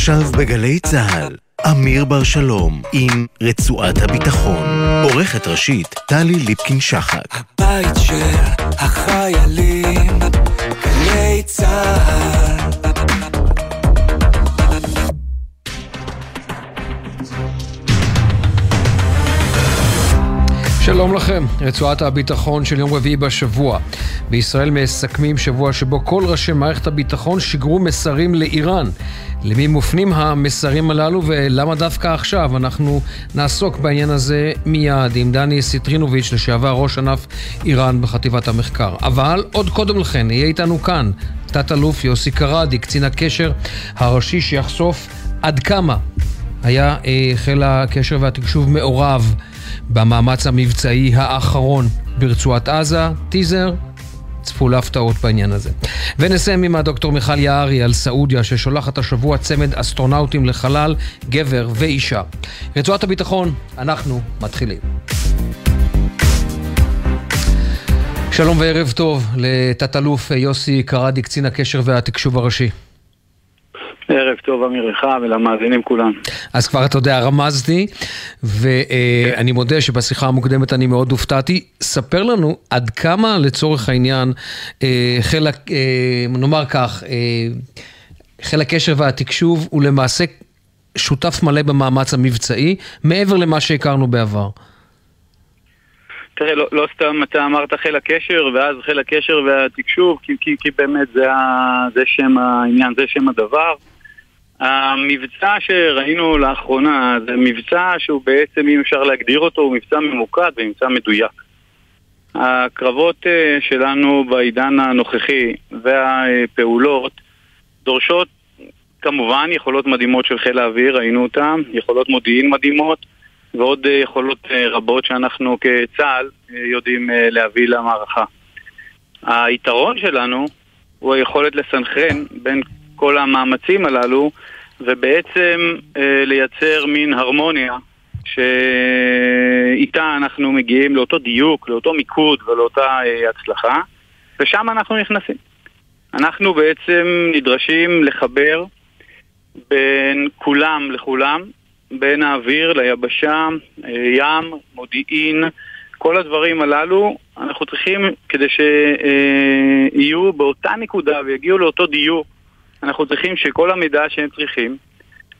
עכשיו בגלי צה"ל, אמיר בר שלום עם רצועת הביטחון. עורכת ראשית, טלי ליפקין-שחק. הבית של החיילים, גלי צה"ל. שלום לכם, רצועת הביטחון של יום רביעי בשבוע. בישראל מסכמים שבוע שבו כל ראשי מערכת הביטחון שיגרו מסרים לאיראן. למי מופנים המסרים הללו ולמה דווקא עכשיו? אנחנו נעסוק בעניין הזה מיד עם דני סיטרינוביץ', לשעבר ראש ענף איראן בחטיבת המחקר. אבל עוד קודם לכן, יהיה איתנו כאן תת-אלוף יוסי קרדי, קצין הקשר הראשי שיחשוף עד כמה היה אה, חיל הקשר והתקשוב מעורב במאמץ המבצעי האחרון ברצועת עזה. טיזר, צפו להפתעות בעניין הזה. ונסיים עם הדוקטור מיכל יערי על סעודיה, ששולחת השבוע צמד אסטרונאוטים לחלל, גבר ואישה. רצועת הביטחון, אנחנו מתחילים. שלום וערב טוב לתת-אלוף יוסי קרדי, קצין הקשר והתקשוב הראשי. ערב טוב אמיר לך ולמאזינים כולם. אז כבר אתה יודע, רמזתי, ואני מודה שבשיחה המוקדמת אני מאוד הופתעתי. ספר לנו עד כמה לצורך העניין אה, חיל, אה, נאמר כך, אה, חיל הקשר והתקשוב הוא למעשה שותף מלא במאמץ המבצעי, מעבר למה שהכרנו בעבר. תראה, לא, לא סתם אתה אמרת חיל הקשר, ואז חיל הקשר והתקשוב, כי, כי, כי באמת זה, ה, זה שם העניין, זה שם הדבר. המבצע שראינו לאחרונה זה מבצע שהוא בעצם, אם אפשר להגדיר אותו, הוא מבצע ממוקד ומבצע מדויק. הקרבות אה, שלנו בעידן הנוכחי והפעולות דורשות כמובן יכולות מדהימות של חיל האוויר, ראינו אותן, יכולות מודיעין מדהימות ועוד אה, יכולות אה, רבות שאנחנו כצה"ל יודעים להביא למערכה. היתרון שלנו הוא היכולת לסנכרן בין כל המאמצים הללו ובעצם אה, לייצר מין הרמוניה שאיתה אנחנו מגיעים לאותו דיוק, לאותו מיקוד ולאותה אה, הצלחה ושם אנחנו נכנסים. אנחנו בעצם נדרשים לחבר בין כולם לכולם, בין האוויר ליבשה, אה, ים, מודיעין, כל הדברים הללו, אנחנו צריכים כדי שיהיו באותה נקודה ויגיעו לאותו דיוק אנחנו צריכים שכל המידע שהם צריכים,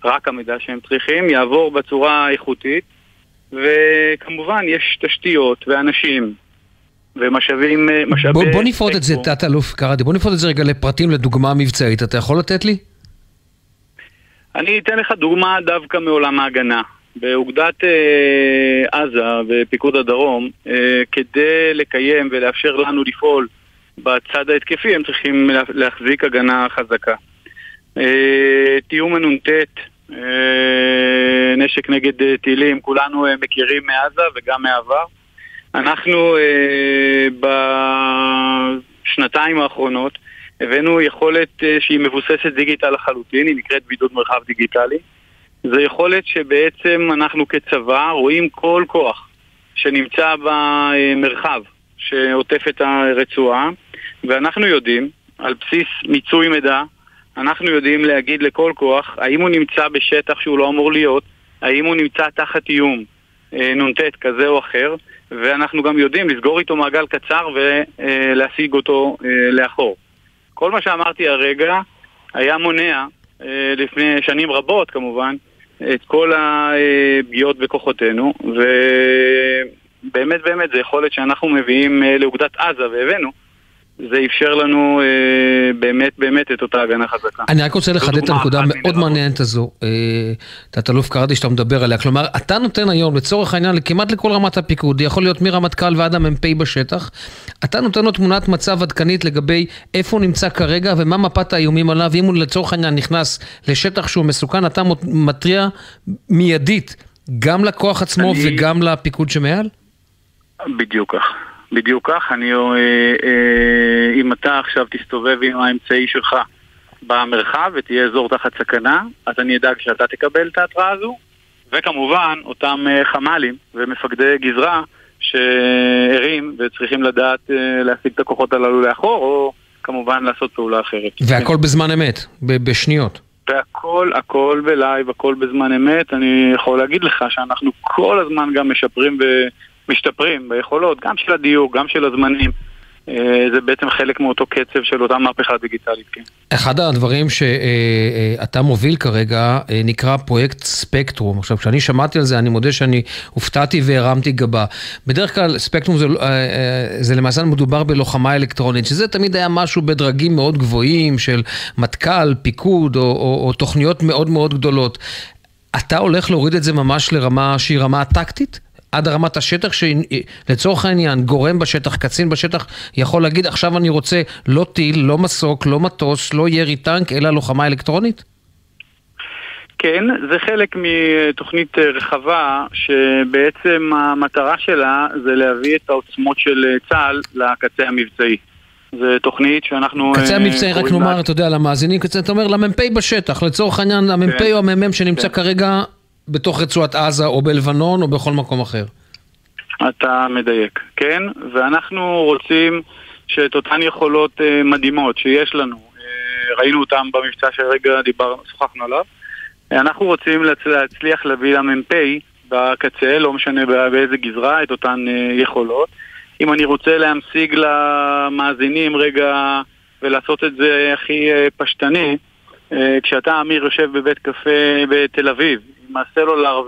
רק המידע שהם צריכים, יעבור בצורה איכותית, וכמובן יש תשתיות ואנשים ומשאבים, משאבי... בוא, בוא נפרוט את זה, תת-אלוף קראדי, בוא נפרוט את זה רגע לפרטים, לדוגמה מבצעית. אתה יכול לתת לי? אני אתן לך דוגמה דווקא מעולם ההגנה. באוגדת אה, עזה ופיקוד הדרום, אה, כדי לקיים ולאפשר לנו לפעול בצד ההתקפי, הם צריכים להחזיק הגנה חזקה. אה, תיאום הנ"ט, אה, נשק נגד אה, טילים, כולנו מכירים מעזה וגם מעבר. אנחנו בשנתיים האחרונות הבאנו יכולת שהיא מבוססת דיגיטל לחלוטין, היא נקראת בידוד מרחב דיגיטלי. זו יכולת שבעצם אנחנו כצבא רואים כל כוח שנמצא במרחב שעוטף את הרצועה, ואנחנו יודעים, על בסיס מיצוי מידע, אנחנו יודעים להגיד לכל כוח האם הוא נמצא בשטח שהוא לא אמור להיות, האם הוא נמצא תחת איום אה, נ"ט כזה או אחר, ואנחנו גם יודעים לסגור איתו מעגל קצר ולהשיג אותו אה, לאחור. כל מה שאמרתי הרגע היה מונע, אה, לפני שנים רבות כמובן, את כל הפגיעות בכוחותינו, ובאמת באמת זה יכולת שאנחנו מביאים לאוגדת עזה והבאנו. זה אפשר לנו אה, באמת באמת את אותה הגנה חזקה. אני רק רוצה לחדד את הנקודה המאוד מעניינת הזו, אה, תת-אלוף קראדי שאתה מדבר עליה, כלומר, אתה נותן היום לצורך העניין כמעט לכל רמת הפיקוד, יכול להיות מרמטכ"ל ועד המ"פ בשטח, אתה נותן לו תמונת מצב עדכנית לגבי איפה הוא נמצא כרגע ומה מפת האיומים עליו, אם הוא לצורך העניין נכנס לשטח שהוא מסוכן, אתה מתריע מיידית גם לכוח עצמו אני... וגם לפיקוד שמעל? בדיוק כך. בדיוק כך, אני, אה, אה, אם אתה עכשיו תסתובב עם האמצעי שלך במרחב ותהיה אזור תחת סכנה, אז אני אדאג שאתה תקבל את ההתראה הזו, וכמובן אותם אה, חמ"לים ומפקדי גזרה שערים וצריכים לדעת להשיג את הכוחות הללו לאחור, או כמובן לעשות פעולה אחרת. והכל בזמן אמת, בשניות. והכל, הכל בלייב, הכל בזמן אמת. אני יכול להגיד לך שאנחנו כל הזמן גם משפרים ומשתפרים ביכולות, גם של הדיוק, גם של הזמנים. אה, זה בעצם חלק מאותו קצב של אותה מהפכה דיגיטלית, כן. אחד הדברים שאתה אה, מוביל כרגע אה, נקרא פרויקט ספקטרום. עכשיו, כשאני שמעתי על זה, אני מודה שאני הופתעתי והרמתי גבה. בדרך כלל ספקטרום זה, זה למעשה מדובר בלוחמה אלקטרונית, שזה תמיד היה משהו בדרגים מאוד גבוהים של מטכ"ל, פיקוד או, או, או תוכניות מאוד מאוד גדולות. אתה הולך להוריד את זה ממש לרמה שהיא רמה טקטית? עד רמת השטח, שלצורך העניין גורם בשטח, קצין בשטח, יכול להגיד עכשיו אני רוצה לא טיל, לא מסוק, לא מטוס, לא ירי טנק, אלא לוחמה אלקטרונית? כן, זה חלק מתוכנית רחבה שבעצם המטרה שלה זה להביא את העוצמות של צה"ל לקצה המבצעי. זו תוכנית שאנחנו... קצה המבצעי, רק נאמר, אתה יודע, למאזינים, אתה אומר למ"פ בשטח, לצורך העניין, המ"פ כן. או המ"מ שנמצא כן. כרגע בתוך רצועת עזה או בלבנון או בכל מקום אחר. אתה מדייק, כן, ואנחנו רוצים שאת אותן יכולות uh, מדהימות שיש לנו, uh, ראינו אותן במבצע שרגע דיברנו, שוחחנו עליו, אנחנו רוצים להצ... להצליח להביא למ"פ בקצה, לא משנה באיזה גזרה, את אותן uh, יכולות. אם אני רוצה להמשיג למאזינים רגע ולעשות את זה הכי uh, פשטני, uh, כשאתה, אמיר, יושב בבית קפה בתל אביב, עם הסלולר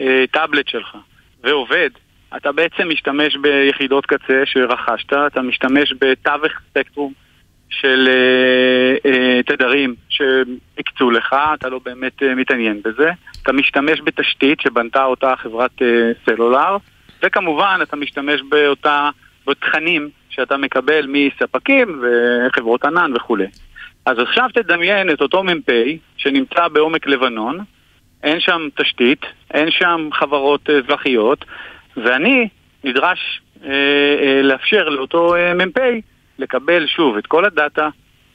והטאבלט שלך ועובד, אתה בעצם משתמש ביחידות קצה שרכשת, אתה משתמש בתווך ספקטרום של אה, אה, תדרים שהקצו לך, אתה לא באמת אה, מתעניין בזה, אתה משתמש בתשתית שבנתה אותה חברת אה, סלולר, וכמובן אתה משתמש באותה, בתכנים שאתה מקבל מספקים וחברות ענן וכולי. אז עכשיו תדמיין את אותו מ"פ שנמצא בעומק לבנון, אין שם תשתית, אין שם חברות אזרחיות, ואני נדרש אה, אה, לאפשר לאותו אה, מ"פ לקבל שוב את כל הדאטה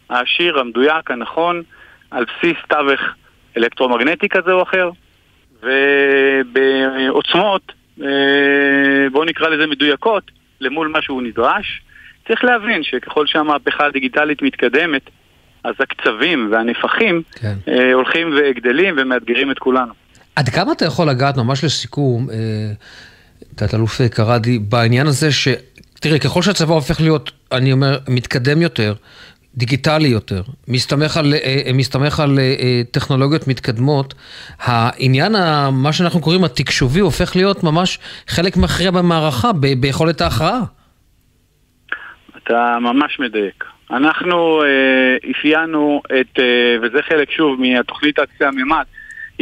העשיר, המדויק, הנכון, על בסיס תווך אלקטרומגנטי כזה או אחר, ובעוצמות, אה, בואו נקרא לזה מדויקות, למול מה שהוא נדרש. צריך להבין שככל שהמהפכה הדיגיטלית מתקדמת, אז הקצבים והנפחים כן. אה, הולכים וגדלים ומאתגרים את כולנו. עד כמה אתה יכול לגעת, ממש לסיכום, אה, תת-אלוף קרדי, בעניין הזה ש... תראה, ככל שהצבא הופך להיות, אני אומר, מתקדם יותר, דיגיטלי יותר, מסתמך על, אה, אה, מסתמך על אה, טכנולוגיות מתקדמות, העניין, מה שאנחנו קוראים התקשובי, הופך להיות ממש חלק מכריע במערכה, ביכולת ההכרעה. אתה ממש מדייק. אנחנו אה, אפיינו את, אה, וזה חלק שוב מהתוכנית הקצה הממד,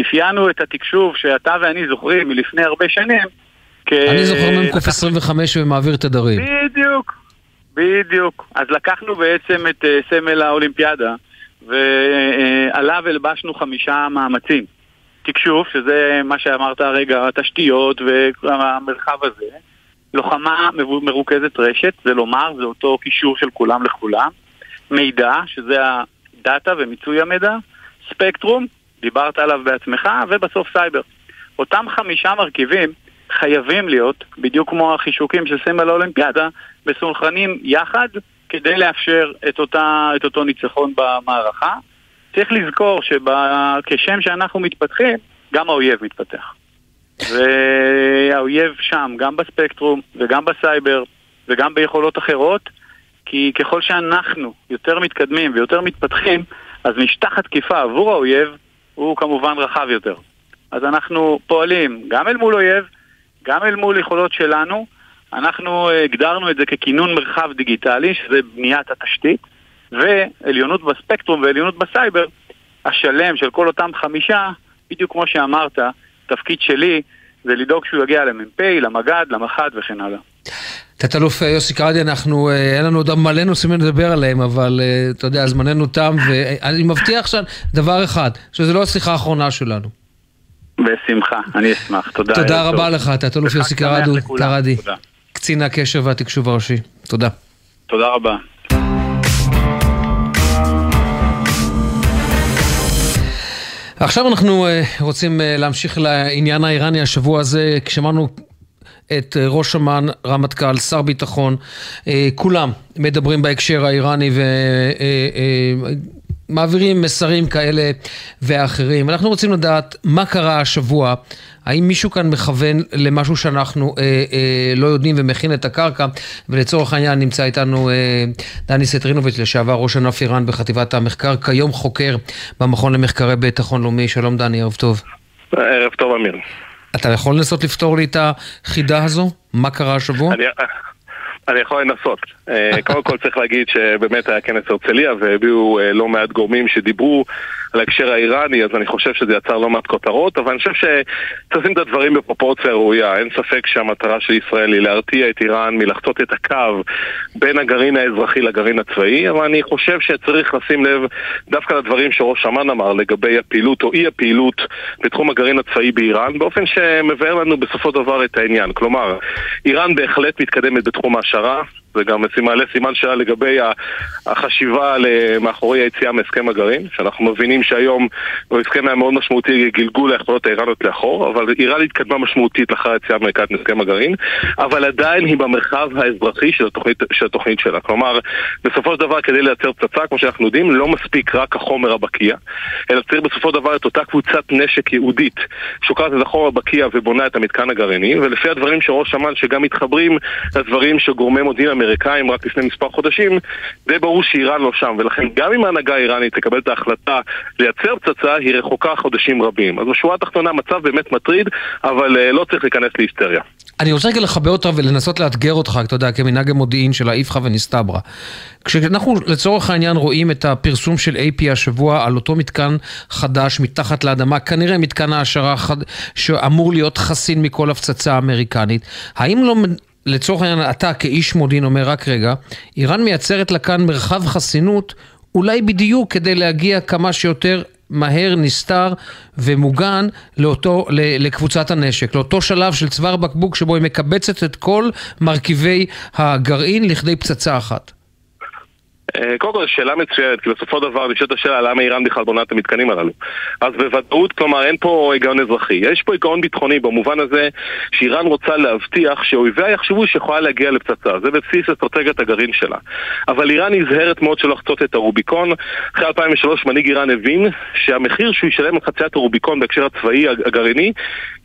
אפיינו את התקשוב שאתה ואני זוכרים מלפני הרבה שנים. כ... אני זוכר מ"ק 25 ומעביר תדרים. בדיוק, בדיוק. אז לקחנו בעצם את אה, סמל האולימפיאדה ועליו הלבשנו חמישה מאמצים. תקשוב, שזה מה שאמרת הרגע, התשתיות והמרחב הזה. לוחמה מרוכזת רשת, זה לומר, זה אותו קישור של כולם לכולם. מידע, שזה הדאטה ומיצוי המידע. ספקטרום, דיברת עליו בעצמך, ובסוף סייבר. אותם חמישה מרכיבים חייבים להיות, בדיוק כמו החישוקים של סמל האולימפיאדה, מסונכרנים יחד כדי לאפשר את, אותה, את אותו ניצחון במערכה. צריך לזכור שכשם שאנחנו מתפתחים, גם האויב מתפתח. והאויב שם, גם בספקטרום וגם בסייבר וגם ביכולות אחרות, כי ככל שאנחנו יותר מתקדמים ויותר מתפתחים, אז משטח התקיפה עבור האויב הוא כמובן רחב יותר. אז אנחנו פועלים גם אל מול אויב, גם אל מול יכולות שלנו. אנחנו הגדרנו את זה ככינון מרחב דיגיטלי, שזה בניית התשתית, ועליונות בספקטרום ועליונות בסייבר, השלם של כל אותם חמישה, בדיוק כמו שאמרת, תפקיד שלי זה לדאוג שהוא יגיע למ"פ, למג"ד, למח"ד וכן הלאה. תת-אלוף יוסי קרדי, אנחנו, אה, אין לנו עוד מלא נושאים לדבר עליהם, אבל אה, אתה יודע, זמננו תם, ואני מבטיח עכשיו דבר אחד, שזה לא השיחה האחרונה שלנו. בשמחה, אני אשמח, תודה. תודה רבה לך, תת-אלוף יוסי קרדי, קצין הקשר והתקשוב הראשי. תודה. תודה רבה. עכשיו אנחנו אה, רוצים אה, להמשיך לעניין האיראני השבוע הזה, כשמענו את אה, ראש אמ"ן, רמטכ"ל, שר ביטחון, כולם מדברים בהקשר האיראני מעבירים מסרים כאלה ואחרים. אנחנו רוצים לדעת מה קרה השבוע, האם מישהו כאן מכוון למשהו שאנחנו אה, אה, לא יודעים ומכין את הקרקע, ולצורך העניין נמצא איתנו אה, דני סטרינוביץ', לשעבר ראש ענף איראן בחטיבת המחקר, כיום חוקר במכון למחקרי ביטחון לאומי. שלום דני, ערב טוב. ערב טוב אמיר. אתה יכול לנסות לפתור לי את החידה הזו? מה קרה השבוע? אני, אני יכול לנסות. אה, קודם כל צריך להגיד שבאמת היה כנס הרצליה והביאו אה, לא מעט גורמים שדיברו על ההקשר האיראני, אז אני חושב שזה יצר לא מעט כותרות, אבל אני חושב שצריך לשים את הדברים בפרופורציה ראויה. אין ספק שהמטרה של ישראל היא להרתיע את איראן מלחצות את הקו בין הגרעין האזרחי לגרעין הצבאי, אבל אני חושב שצריך לשים לב דווקא לדברים שראש אמ"ן אמר לגבי הפעילות או אי הפעילות בתחום הגרעין הצבאי באיראן, באופן שמבאר לנו בסופו של דבר את העניין. כלומר, איראן בהחלט מתקדמת בתחום ההשערה, זה גם מעלה סימן שאלה לגבי החשיבה מאחורי היציאה מהסכם הגרעין, שאנחנו מבינים שהיום הוא הסכם היה מאוד משמעותי גלגול היכולות האיראניות לאחור, אבל איראן התקדמה משמעותית לאחר היציאה האמריקאית מהסכם הגרעין, אבל עדיין היא במרחב האזרחי של התוכנית, של התוכנית שלה. כלומר, בסופו של דבר כדי לייצר פצצה, כמו שאנחנו יודעים, לא מספיק רק החומר הבקיע, אלא צריך בסופו של דבר את אותה קבוצת נשק ייעודית, שוקעת את החומר הבקיע ובונה את המתקן הגרעיני, ולפי הדברים של ראש אמ"ן שגם מתחברים לדברים של גורמי מודיעין האמריקאים רק לפני מספר חודשים, די ברור שאיראן לא שם, ולכן גם אם ההנהגה האיראנית תקבל את ההחלטה לייצר פצצה, היא רחוקה חודשים רבים. אז בשורה התחתונה המצב באמת מטריד, אבל uh, לא צריך להיכנס להיסטריה. אני רוצה רגע לחבר אותך ולנסות לאתגר אותך, אתה יודע, כמנהג המודיעין של האיפכא ונסתברא. כשאנחנו לצורך העניין רואים את הפרסום של AP השבוע על אותו מתקן חדש מתחת לאדמה, כנראה מתקן העשרה חד... שאמור להיות חסין מכל הפצצה האמריקנית, האם לא לצורך העניין, אתה כאיש מודיעין אומר, רק רגע, איראן מייצרת לה כאן מרחב חסינות, אולי בדיוק כדי להגיע כמה שיותר מהר, נסתר ומוגן לאותו, לקבוצת הנשק, לאותו שלב של צוואר בקבוק שבו היא מקבצת את כל מרכיבי הגרעין לכדי פצצה אחת. אה, קודם כל, שאלה מצוינת, כי בסופו של דבר נשאלת השאלה למה איראן בכלל בונה את המתקנים הללו. אז בוודאות, כלומר, אין פה היגיון אזרחי. יש פה היגיון ביטחוני במובן הזה שאיראן רוצה להבטיח שאויביה יחשבו שיכולה להגיע לפצצה. זה בבסיס אסטרטגיית הגרעין שלה. אבל איראן נזהרת מאוד שלא לחצות את הרוביקון. אחרי 2003 מנהיג איראן הבין שהמחיר שהוא ישלם על חציית הרוביקון בהקשר הצבאי הגרעיני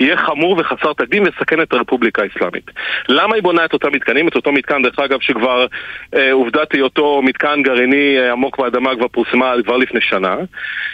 יהיה חמור וחסר תקדים ויסכן את הרפובליקה האסלאמית. למה היא בונה את אותם מתקנים? את אותו מתקן, דרך אגב, שכבר אה, עובדת היותו מתקן מתקן גרעיני אה, עמוק באדמה כבר פורסמה כבר לפני שנה.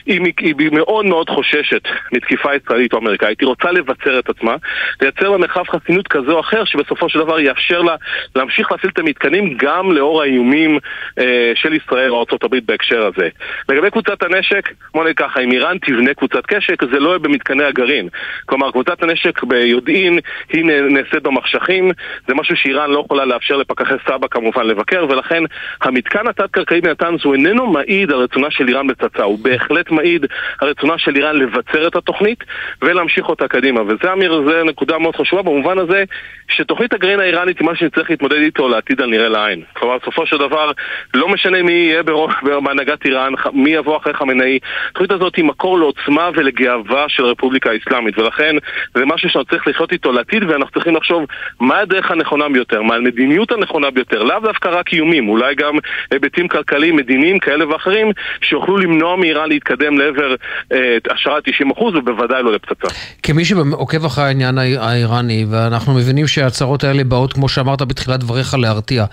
היא, היא מאוד מאוד חוששת מתקיפה ישראלית או אמריקאית, היא רוצה לבצר את עצמה, לייצר לה מרחב חסינות כזה או אחר שבסופו של דבר יאפשר לה להמשיך להפעיל את המתקנים גם לאור האיומים אה, של ישראל או ארה"ב בהקשר הזה. לגבי קבוצת הנשק, בוא נגיד ככה, אם איראן תבנה קבוצת קשק, זה לא יהיה במתקני הגרעין. כלומר, קבוצת הנשק ביודעין היא נעשית במחשכים, זה משהו שאיראן לא יכולה לאפשר לפקחי סבא כמובן לבקר, ולכן המתקן התת קרקעי בנתנז הוא איננו מעיד על רצונה של איראן בפצצה, הוא בהחלט מעיד על רצונה של איראן לבצר את התוכנית ולהמשיך אותה קדימה. וזה, אמיר, זה נקודה מאוד חשובה במובן הזה שתוכנית הגרעין האיראנית היא מה שנצטרך להתמודד איתו לעתיד הנראה לעין. כלומר, בסופו של דבר, לא משנה מי יהיה בהנהגת איראן, מי יבוא אחרי חמינאי, התוכנית הזאת היא מקור לעוצמה ולגאווה של הרפובליקה האסלאמית, ולכן זה משהו שאנחנו צריכים לחיות איתו לעתיד, ואנחנו צריכים לחשוב מה הדרך הנכונה ביותר, מה המדיניות הנכונה ביותר, לאו דווקא רק איומים, אולי גם היבטים כלכליים, מדיניים כאלה ואחרים, שיוכלו למנוע מאיראן להתקדם לעבר אה, השערת 90% ובוודאי לא לפצצה. כמי שעוקב אחרי העניין האיראני, ואנחנו מבינים שההצהרות האלה באות, כמו שאמרת בתחילת דבריך, להרתיע.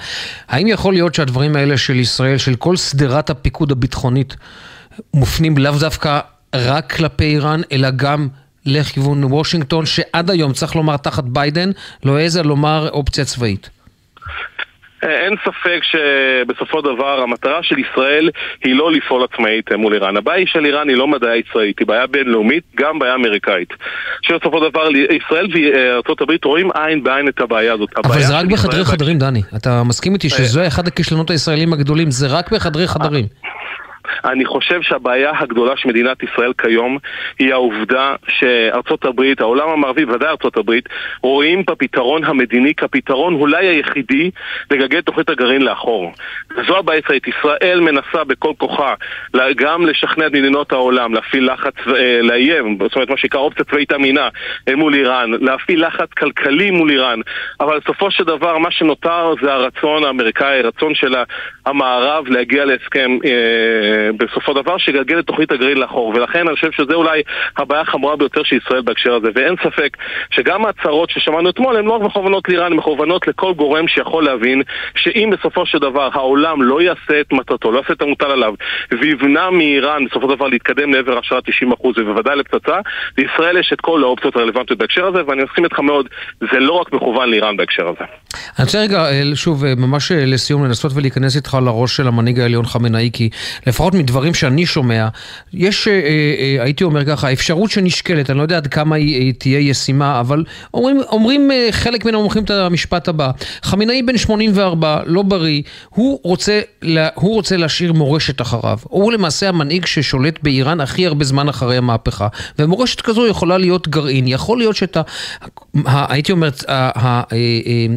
האם יכול להיות שהדברים האלה של ישראל, של כל שדרת הפיקוד הביטחונית, מופנים לאו דווקא רק כלפי איראן, אלא גם לכיוון וושינגטון, שעד היום, צריך לומר, תחת ביידן, לא העזה לומר אופציה צבאית? אין ספק שבסופו דבר המטרה של ישראל היא לא לפעול עצמאית מול איראן. הבעיה של איראן היא לא מדעי ישראלית, היא בעיה בינלאומית, גם בעיה אמריקאית. שבסופו דבר ישראל וארה"ב רואים עין בעין את הבעיה הזאת. אבל זה רק בחדרי חדרים, דני. אתה מסכים איתי שזה אחד הכישלונות הישראלים הגדולים, זה רק בחדרי חדרים. אני חושב שהבעיה הגדולה של מדינת ישראל כיום היא העובדה שארצות הברית, העולם המערבי, ודאי ארצות הברית, רואים בפתרון המדיני כפתרון אולי היחידי לגלגל את תוכנית הגרעין לאחור. וזו הבעיה הישראלית. ישראל מנסה בכל כוחה גם לשכנע את מדינות העולם, להפעיל לחץ, אה, לאיים, זאת אומרת מה שנקרא אופציה צבאית אמינה מול איראן, להפעיל לחץ כלכלי מול איראן, אבל בסופו של דבר מה שנותר זה הרצון האמריקאי, הרצון של המערב להגיע להסכם אה, בסופו דבר שיגלגל את תוכנית הגרעין לאחור ולכן אני חושב שזה אולי הבעיה החמורה ביותר של ישראל בהקשר הזה ואין ספק שגם ההצהרות ששמענו אתמול הן לא רק מכוונות לאיראן, הן מכוונות לכל גורם שיכול להבין שאם בסופו של דבר העולם לא יעשה את מטרתו, לא יעשה את המוטל עליו ויבנע מאיראן בסופו של דבר להתקדם לעבר השערת 90% ובוודאי לפצצה, לישראל יש את כל האופציות הרלוונטיות בהקשר הזה ואני מסכים איתך מאוד, זה לא רק מכוון לאיראן בהקשר הזה. אני רוצה רגע, אה, שוב, אה, ממש אה, לסיום, לנסות ולהיכנס איתך לראש של המנהיג העליון חמינאי, כי לפחות מדברים שאני שומע, יש, הייתי אומר ככה, אפשרות שנשקלת, אני לא יודע עד כמה היא תהיה ישימה, אבל אומרים, אומרים חלק מן המומחים את המשפט הבא, חמינאי בן 84, לא בריא, הוא רוצה, הוא רוצה להשאיר מורשת אחריו. הוא למעשה המנהיג ששולט באיראן הכי הרבה זמן אחרי המהפכה, ומורשת כזו יכולה להיות גרעין. יכול להיות שאת ה... הייתי אומר,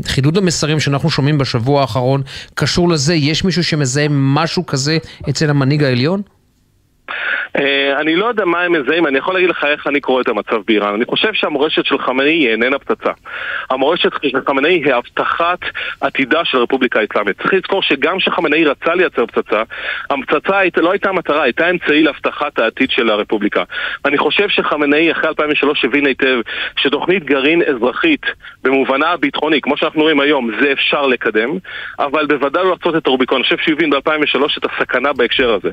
חידוד המסרים שאנחנו שומעים בשבוע האחרון קשור לזה? יש מישהו שמזהה משהו כזה אצל המנהיג העליון? אה, אני לא יודע מה הם מזהים, אני יכול להגיד לך איך אני קורא את המצב באיראן. אני חושב שהמורשת של חמינאי היא איננה פצצה. המורשת של חמינאי היא הבטחת עתידה של הרפובליקה האסלאמית. צריך לזכור שגם כשחמינאי רצה לייצר פצצה, הפצצה לא הייתה מטרה, הייתה אמצעי להבטחת העתיד של הרפובליקה. אני חושב שחמינאי אחרי 2003 הבין היטב שתוכנית גרעין אזרחית במובנה הביטחוני, כמו שאנחנו רואים היום, זה אפשר לקדם, אבל בוודאי לא לעשות את הרוביקון. אני חושב שהוא הבין ב-2003 את הסכנה בהקשר הזה.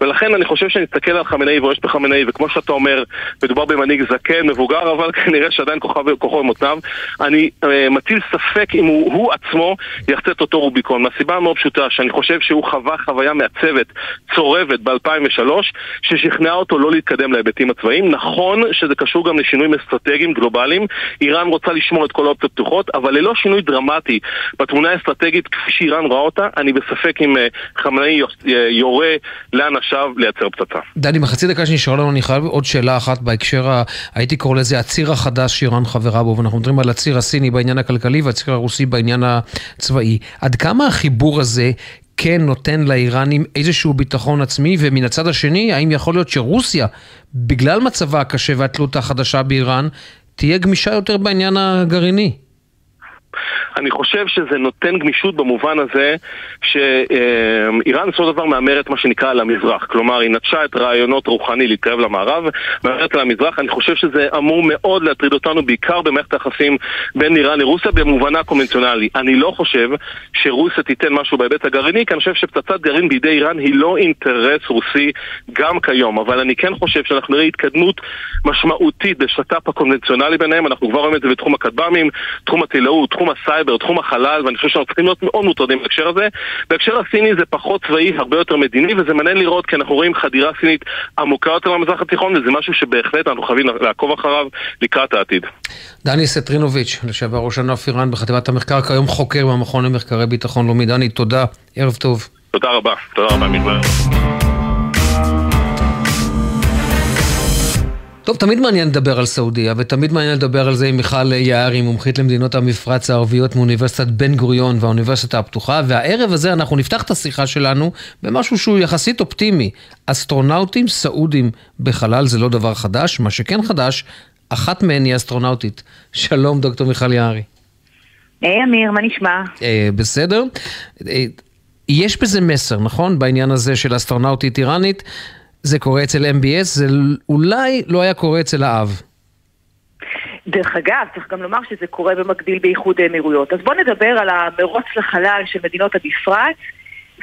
ולכן אני חושב שאני אסתכל על חמינאי ויש בחמינאי, וכמו שאתה אומר, מדובר במנהיג זקן, מבוגר, אבל כנראה שעדיין כוחו, במותניו. אני uh, מטיל ספק אם הוא, הוא עצמו יחצה את אותו רוביקון, מהסיבה המאוד פשוטה, שאני חושב שהוא חווה חוויה מעצבת, צורבת ב-2003, ששכנעה אותו לא להתקדם להיבטים הצבאיים. נכון שזה קשור גם לשינויים אסטרטגיים גלובליים. איראן רוצה לשמור את כל האופציות פתוחות, אבל ללא שינוי דרמטי בתמונה האסטרטגית כפי שאיראן רואה אותה, אני בספק אם uh, חמינאי יורה לאנשיו לייצר פצצה. דני, בחצי דקה שנשארה לנו אני חייב עוד שאלה אחת בהקשר, ה... הייתי קורא לזה הציר החדש שאיראן חברה בו, ואנחנו מדברים על הציר הסיני בעניין הכלכלי והציר הרוסי בעניין הצבאי. עד כמה החיבור הזה כן נותן לאיראנים איזשהו ביטחון עצמי, ומן הצד השני, האם יכול להיות שרוסיה, בגלל מצבה הקשה והתלות החדשה באיראן, תהיה גמישה יותר בעניין הגרעיני? אני חושב שזה נותן גמישות במובן הזה שאיראן בסופו של דבר מהמרת מה שנקרא על המזרח. כלומר, היא נטשה את רעיונות רוחני להתקרב למערב, מהמרת על המזרח. אני חושב שזה אמור מאוד להטריד אותנו, בעיקר במערכת היחסים בין איראן לרוסיה במובנה הקונבנציונלי. אני לא חושב שרוסיה תיתן משהו בהיבט הגרעיני, כי אני חושב שפצצת גרעין בידי איראן היא לא אינטרס רוסי גם כיום. אבל אני כן חושב שאנחנו נראה התקדמות משמעותית בשת"פ הקונבנציונלי ביניהם. אנחנו כבר רואים את זה בתחום הכטב"מים, תחום הטילאות, תחום הסייבר, תחום החלל, ואני חושב שאנחנו צריכים להיות מאוד מוטרדים בהקשר הזה. בהקשר הסיני זה פחות צבאי, הרבה יותר מדיני, וזה מעניין לראות כי אנחנו רואים חדירה סינית עמוקה יותר למזרח התיכון, וזה משהו שבהחלט אנחנו חייבים לעקוב אחריו לקראת העתיד. דני סטרינוביץ', לשעבר ראש ענף איראן בחטיבת המחקר, כיום חוקר במכון למחקרי ביטחון לאומי. דני, תודה, ערב טוב. תודה רבה, תודה רבה, מגבר. טוב, תמיד מעניין לדבר על סעודיה, ותמיד מעניין לדבר על זה עם מיכל יערי, מומחית למדינות המפרץ הערביות מאוניברסיטת בן גוריון והאוניברסיטה הפתוחה, והערב הזה אנחנו נפתח את השיחה שלנו במשהו שהוא יחסית אופטימי. אסטרונאוטים סעודים בחלל זה לא דבר חדש, מה שכן חדש, אחת מהן היא אסטרונאוטית. שלום, דוקטור מיכל יערי. היי hey, אמיר, מה נשמע? אה, בסדר. אה, יש בזה מסר, נכון? בעניין הזה של אסטרונאוטית איראנית. זה קורה אצל MBS, זה אולי לא היה קורה אצל האב. דרך אגב, צריך גם לומר שזה קורה במקביל באיחוד האמירויות. אז בואו נדבר על המרוץ לחלל של מדינות המפרץ,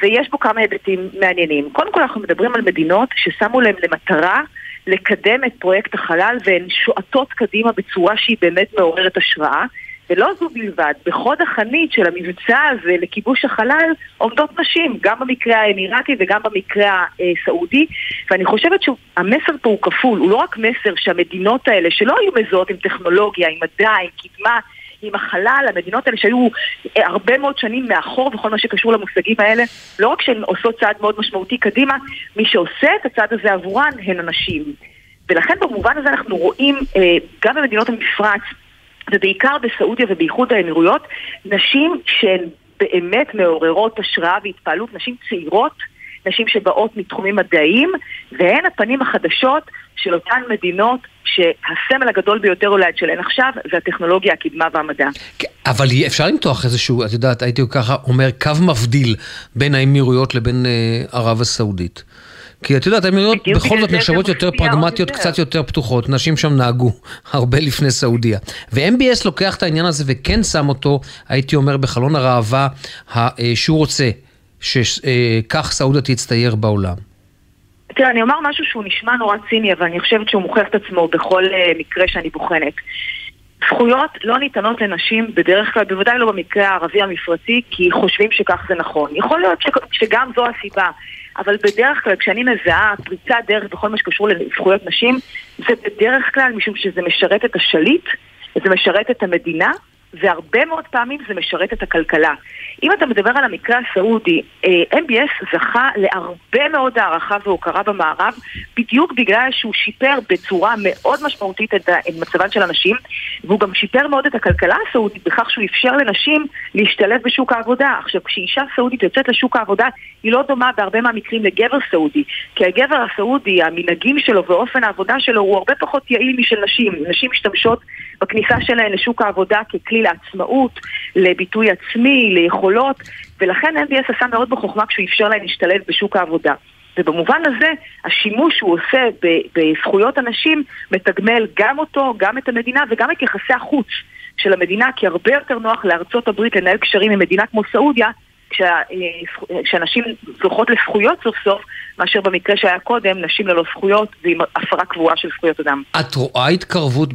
ויש בו כמה היבטים מעניינים. קודם כל אנחנו מדברים על מדינות ששמו להם למטרה לקדם את פרויקט החלל והן שועטות קדימה בצורה שהיא באמת מעוררת השראה. ולא זו בלבד, בחוד החנית של המבצע הזה לכיבוש החלל עומדות נשים, גם במקרה האמירתי וגם במקרה הסעודי, ואני חושבת שהמסר פה הוא כפול, הוא לא רק מסר שהמדינות האלה שלא היו מזוהות עם טכנולוגיה, עם מדע, עם קדמה, עם החלל, המדינות האלה שהיו הרבה מאוד שנים מאחור בכל מה שקשור למושגים האלה, לא רק שהן עושות צעד מאוד משמעותי קדימה, מי שעושה את הצעד הזה עבורן הן הנשים. ולכן במובן הזה אנחנו רואים אה, גם במדינות המפרץ ובעיקר בסעודיה ובאיחוד האמירויות, נשים שהן באמת מעוררות השראה והתפעלות, נשים צעירות, נשים שבאות מתחומים מדעיים, והן הפנים החדשות של אותן מדינות שהסמל הגדול ביותר אולי שלהן עכשיו זה הטכנולוגיה, הקדמה והמדע. כן, אבל אפשר למתוח איזשהו, את יודעת, הייתי ככה אומר, קו מבדיל בין האמירויות לבין אה, ערב הסעודית. כי את יודעת, האמירויות בכל זאת נחשבות יותר פרגמטיות, קצת יותר פתוחות. נשים שם נהגו הרבה לפני סעודיה. ו-MBS לוקח את העניין הזה וכן שם אותו, הייתי אומר, בחלון הראווה שהוא רוצה, שכך סעודיה תצטייר בעולם. תראה, אני אומר משהו שהוא נשמע נורא ציני, אבל אני חושבת שהוא מוכיח את עצמו בכל uh, מקרה שאני בוחנת. זכויות לא ניתנות לנשים בדרך כלל, בוודאי לא במקרה הערבי המפרצי, כי חושבים שכך זה נכון. יכול להיות שגם זו הסיבה, אבל בדרך כלל כשאני מזהה פריצת דרך בכל מה שקשור לזכויות נשים, זה בדרך כלל משום שזה משרת את השליט, זה משרת את המדינה, והרבה מאוד פעמים זה משרת את הכלכלה. אם אתה מדבר על המקרה הסעודי, אה, MBS זכה להרבה מאוד הערכה והוקרה במערב, בדיוק בגלל שהוא שיפר בצורה מאוד משמעותית את מצבן של הנשים, והוא גם שיפר מאוד את הכלכלה הסעודית בכך שהוא אפשר לנשים להשתלב בשוק העבודה. עכשיו, כשאישה סעודית יוצאת לשוק העבודה, היא לא דומה בהרבה מהמקרים לגבר סעודי, כי הגבר הסעודי, המנהגים שלו ואופן העבודה שלו הוא הרבה פחות יעיל משל נשים. נשים משתמשות בכניסה שלהן לשוק העבודה ככלי לעצמאות, לביטוי עצמי, ליכולות, ולכן MBS עשה מאוד בחוכמה כשהוא אפשר להן להשתלב בשוק העבודה. ובמובן הזה, השימוש שהוא עושה בזכויות הנשים מתגמל גם אותו, גם את המדינה וגם את יחסי החוץ של המדינה, כי הרבה יותר נוח לארצות הברית לנהל קשרים עם מדינה כמו סעודיה, כשאנשים זוכות לזכויות סוף סוף, מאשר במקרה שהיה קודם, נשים ללא זכויות ועם הפרה קבועה של זכויות אדם. את רואה התקרבות,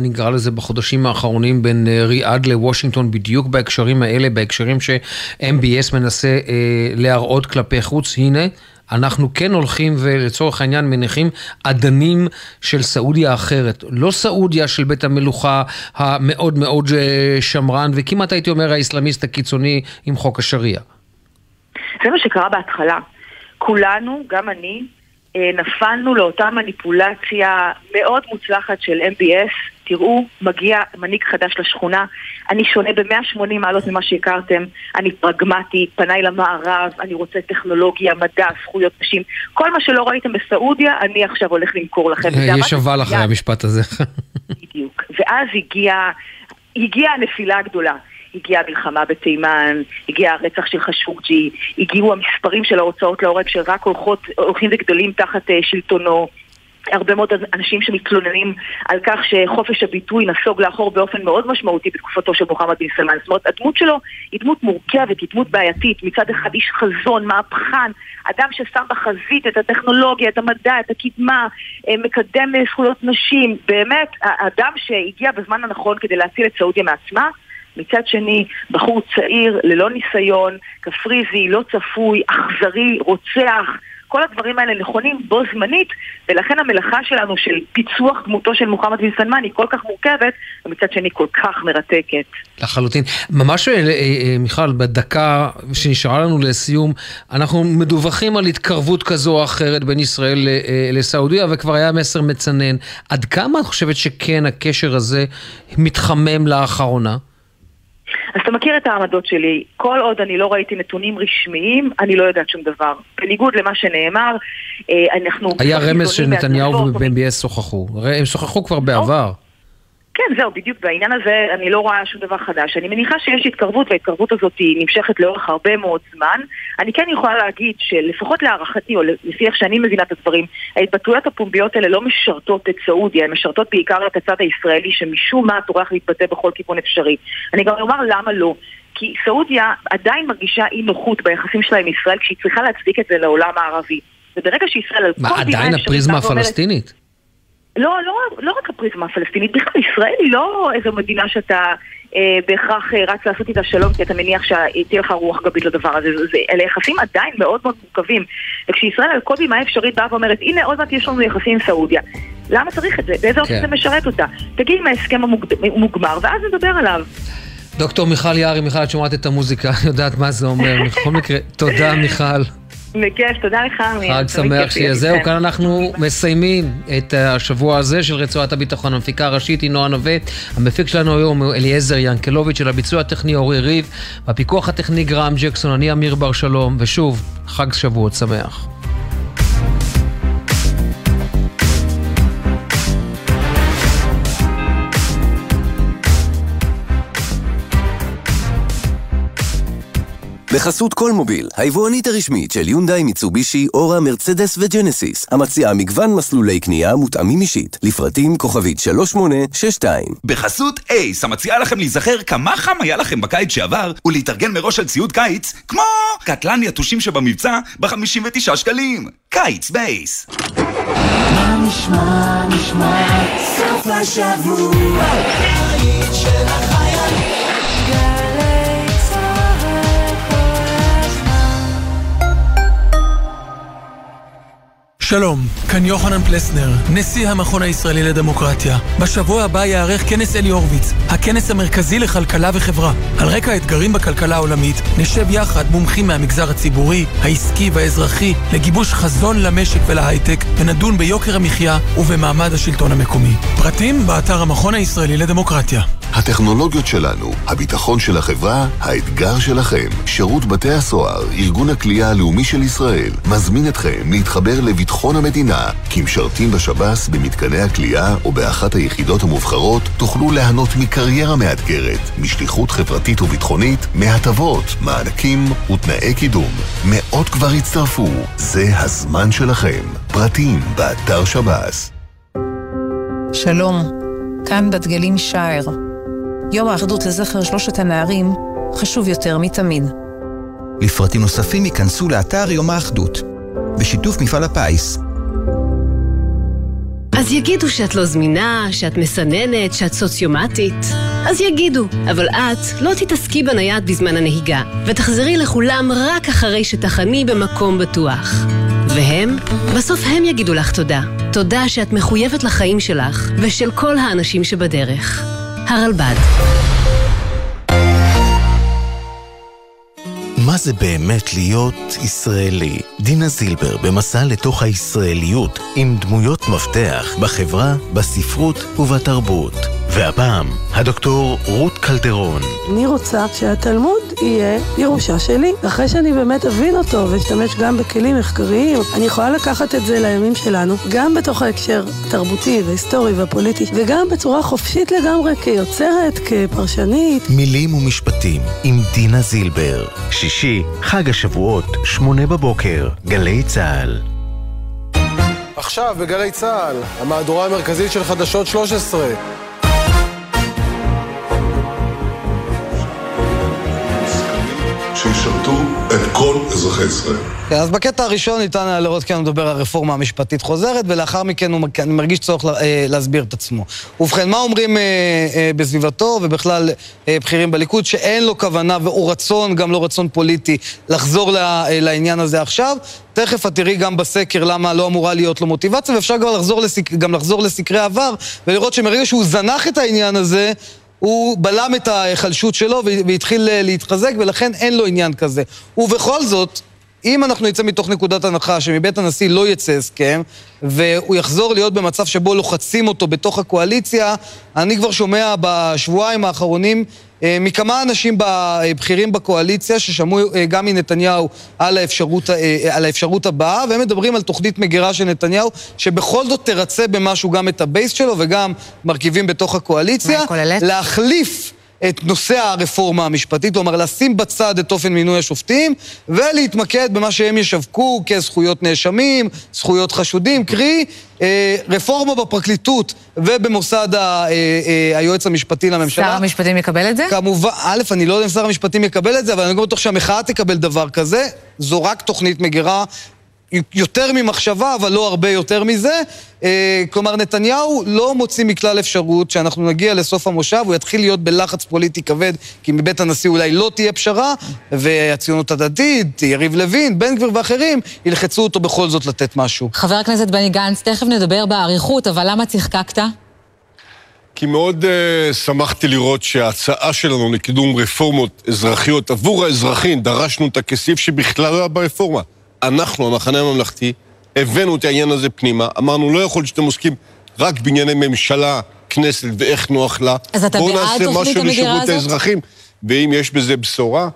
נקרא לזה, בחודשים האחרונים בין אה, ריאד לוושינגטון, בדיוק בהקשרים האלה, בהקשרים ש-MBS מנסה אה, להראות כלפי חוץ? הנה. אנחנו כן הולכים ולצורך העניין מניחים אדנים של סעודיה אחרת. לא סעודיה של בית המלוכה המאוד מאוד אה, שמרן, וכמעט הייתי אומר האסלאמיסט הקיצוני עם חוק השריעה. זה מה שקרה בהתחלה. כולנו, גם אני, אה, נפלנו לאותה מניפולציה מאוד מוצלחת של MBS. תראו, מגיע מנהיג חדש לשכונה, אני שונה ב-180 מעלות ממה שהכרתם, אני פרגמטי, פניי למערב, אני רוצה טכנולוגיה, מדע, זכויות נשים, כל מה שלא ראיתם בסעודיה, אני עכשיו הולך למכור לכם. יש אבל אחרי המשפט הזה. בדיוק. ואז הגיעה הגיע הנפילה הגדולה. הגיעה המלחמה בתימן, הגיע הרצח של חשוקג'י, הגיעו המספרים של ההוצאות להורג שרק הולכות, הולכים וגדלים תחת uh, שלטונו. הרבה מאוד אנשים שמתלוננים על כך שחופש הביטוי נסוג לאחור באופן מאוד משמעותי בתקופתו של מוחמד בן סלמן. זאת אומרת, הדמות שלו היא דמות מורכבת, היא דמות בעייתית. מצד אחד איש חזון, מהפכן, אדם ששם בחזית את הטכנולוגיה, את המדע, את הקדמה, אה, מקדם זכויות נשים. באמת, אדם שהגיע בזמן הנכון כדי להציל את סעודיה מעצמה. מצד שני, בחור צעיר, ללא ניסיון, קפריזי, לא צפוי, אכזרי, רוצח. כל הדברים האלה נכונים בו זמנית, ולכן המלאכה שלנו של פיצוח דמותו של מוחמד בן סלמן היא כל כך מורכבת, ומצד שני כל כך מרתקת. לחלוטין. ממש, אה, אה, מיכל, בדקה שנשארה לנו לסיום, אנחנו מדווחים על התקרבות כזו או אחרת בין ישראל אה, לסעודיה, וכבר היה מסר מצנן. עד כמה את חושבת שכן הקשר הזה מתחמם לאחרונה? אז אתה מכיר את העמדות שלי, כל עוד אני לא ראיתי נתונים רשמיים, אני לא יודעת שום דבר. בניגוד למה שנאמר, אה, אנחנו... היה רמז שנתניהו ו-BS שוחחו. הם שוחחו כבר בעבר. כן, זהו, בדיוק בעניין הזה אני לא רואה שום דבר חדש. אני מניחה שיש התקרבות, וההתקרבות הזאת היא נמשכת לאורך הרבה מאוד זמן. אני כן יכולה להגיד שלפחות להערכתי, או לפי איך שאני מבינה את הדברים, ההתבטאויות הפומביות האלה לא משרתות את סעודיה, הן משרתות בעיקר את הצד הישראלי, שמשום מה טורח להתבטא בכל כיוון אפשרי. אני גם אומר למה לא. כי סעודיה עדיין מרגישה אי נוחות ביחסים שלה עם ישראל כשהיא צריכה להצדיק את זה לעולם הערבי. וברגע שישראל על כל בימה... מה, עדיין הפריזמה הפלסטינית? לא, לא, לא רק הפריזמה הפלסטינית, בכלל ישראל היא לא איזו מדינה שאתה אה, בהכרח אה, רץ לעשות איתה שלום כי אתה מניח שתהיה לך רוח גבית לדבר הזה. זה, אלה יחסים עדיין מאוד מאוד מורכבים. וכשישראל על כל בימה אפשרית באה ואומרת, הנה עוד מעט יש לנו יחסים עם סעודיה. למה צריך את זה? באיזה אופן כן. זה משרת אותה? תגיד אם ההסכם המוגמר, ואז נדבר עליו. דוקטור מיכל יערי, מיכל, את שומעת את המוזיקה, יודעת מה זה אומר. בכל מקרה, תודה מיכל. בכיף, תודה לך. חג שמח שיהיה. זהו, כאן אנחנו מסיימים את השבוע הזה של רצועת הביטחון. המפיקה הראשית היא נועה נווה, המפיק שלנו היום הוא אליעזר ינקלוביץ', של הביצוע הטכני אורי ריב, והפיקוח הטכני גרם ג'קסון, אני אמיר בר שלום, ושוב, חג שבועות שמח. בחסות כל מוביל, היבואנית הרשמית של יונדאי, מיצובישי, אורה, מרצדס וג'נסיס, המציעה מגוון מסלולי קנייה מותאמים אישית, לפרטים כוכבית 3862. בחסות אייס, המציעה לכם להיזכר כמה חם היה לכם בקיץ שעבר, ולהתארגן מראש על ציוד קיץ, כמו קטלן יתושים שבמבצע ב-59 שקלים. קיץ בייס. מה נשמע, נשמע, סוף השבוע, של החיילים. שלום, כאן יוחנן פלסנר, נשיא המכון הישראלי לדמוקרטיה. בשבוע הבא ייערך כנס אלי הורוביץ, הכנס המרכזי לכלכלה וחברה. על רקע האתגרים בכלכלה העולמית, נשב יחד מומחים מהמגזר הציבורי, העסקי והאזרחי, לגיבוש חזון למשק ולהייטק, ונדון ביוקר המחיה ובמעמד השלטון המקומי. פרטים באתר המכון הישראלי לדמוקרטיה. הטכנולוגיות שלנו, הביטחון של החברה, האתגר שלכם. שירות בתי הסוהר, ארגון הכלייה הלאומי של ישראל, מזמין אתכם להתחבר לביטחון המדינה. כמשרתים בשב"ס, במתקני הכלייה או באחת היחידות המובחרות, תוכלו ליהנות מקריירה מאתגרת, משליחות חברתית וביטחונית, מהטבות, מענקים ותנאי קידום. מאות כבר הצטרפו, זה הזמן שלכם. פרטים באתר שב"ס. שלום, כאן בת גלים שער. יום האחדות לזכר שלושת הנערים חשוב יותר מתמיד. לפרטים נוספים ייכנסו לאתר יום האחדות, בשיתוף מפעל הפיס. אז יגידו שאת לא זמינה, שאת מסננת, שאת סוציומטית. אז יגידו, אבל את לא תתעסקי בנייד בזמן הנהיגה, ותחזרי לכולם רק אחרי שתחני במקום בטוח. והם? בסוף הם יגידו לך תודה. תודה שאת מחויבת לחיים שלך, ושל כל האנשים שבדרך. הרלב"ד. זה באמת להיות ישראלי? דינה זילבר במסע לתוך הישראליות עם דמויות מפתח בחברה, בספרות ובתרבות. והפעם, הדוקטור רות קלדרון. אני רוצה שהתלמוד יהיה ירושה שלי. אחרי שאני באמת אבין אותו ואשתמש גם בכלים מחקריים, אני יכולה לקחת את זה לימים שלנו, גם בתוך ההקשר התרבותי וההיסטורי והפוליטי, וגם בצורה חופשית לגמרי כיוצרת, כפרשנית. מילים ומשפטים עם דינה זילבר. שישי, חג השבועות, שמונה בבוקר, גלי צה"ל. עכשיו בגלי צה"ל, המהדורה המרכזית של חדשות 13. שישרתו את כל אזרחי ישראל. כן, אז בקטע הראשון ניתן היה לראות כאן מדבר רפורמה המשפטית חוזרת, ולאחר מכן הוא אני מרגיש צורך אה, להסביר את עצמו. ובכן, מה אומרים אה, אה, בסביבתו, ובכלל אה, בכירים בליכוד, שאין לו כוונה או רצון, גם לא רצון פוליטי, לחזור לה, אה, לעניין הזה עכשיו. תכף את תראי גם בסקר למה לא אמורה להיות לו מוטיבציה, ואפשר גם לחזור, לסק, גם לחזור לסקרי עבר, ולראות שמרגע שהוא זנח את העניין הזה, הוא בלם את ההיחלשות שלו והתחיל להתחזק, ולכן אין לו עניין כזה. ובכל זאת, אם אנחנו נצא מתוך נקודת הנחה שמבית הנשיא לא יצא הסכם, והוא יחזור להיות במצב שבו לוחצים אותו בתוך הקואליציה, אני כבר שומע בשבועיים האחרונים אה, מכמה אנשים בכירים בקואליציה ששמעו אה, גם מנתניהו על האפשרות, אה, על האפשרות הבאה, והם מדברים על תוכנית מגירה של נתניהו, שבכל זאת תרצה במשהו גם את הבייס שלו וגם מרכיבים בתוך הקואליציה. להחליף את נושא הרפורמה המשפטית, כלומר לשים בצד את אופן מינוי השופטים ולהתמקד במה שהם ישווקו כזכויות נאשמים, זכויות חשודים, קרי אה, רפורמה בפרקליטות ובמוסד ה, אה, אה, היועץ המשפטי לממשלה. שר המשפטים יקבל את זה? כמובן, א', אני לא יודע אם שר המשפטים יקבל את זה, אבל אני גם בטוח שהמחאה תקבל דבר כזה. זו רק תוכנית מגירה. יותר ממחשבה, אבל לא הרבה יותר מזה. אה, כלומר, נתניהו לא מוציא מכלל אפשרות שאנחנו נגיע לסוף המושב, הוא יתחיל להיות בלחץ פוליטי כבד, כי מבית הנשיא אולי לא תהיה פשרה, והציונות הדתית, יריב לוין, בן גביר ואחרים, ילחצו אותו בכל זאת לתת משהו. חבר הכנסת בני גנץ, תכף נדבר באריכות, אבל למה צחקקת? כי מאוד uh, שמחתי לראות שההצעה שלנו לקידום רפורמות אזרחיות עבור האזרחים, דרשנו אותה כסעיף שבכלל לא היה ברפורמה. אנחנו, המחנה הממלכתי, הבאנו את העניין הזה פנימה, אמרנו, לא יכול שאתם עוסקים רק בענייני ממשלה, כנסת ואיך נוח לה. אז אתה בעד תוכנית המגירה הזאת? בואו נעשה משהו לשירות האזרחים. ואם יש בזה בשורה,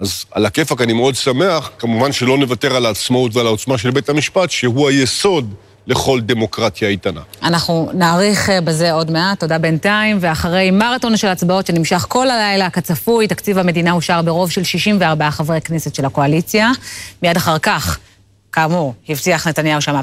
אז על הכיפאק אני מאוד שמח, כמובן שלא נוותר על העצמאות ועל העוצמה של בית המשפט, שהוא היסוד לכל דמוקרטיה איתנה. אנחנו נאריך אה, בזה עוד מעט, תודה בינתיים, ואחרי מרתון של הצבעות שנמשך כל הלילה כצפוי, תקציב המדינה אושר ברוב של 64 חברי כנסת של הקואליציה. מיד אחר כך, כאמור, הבטיח נתניהו שהמהפכה...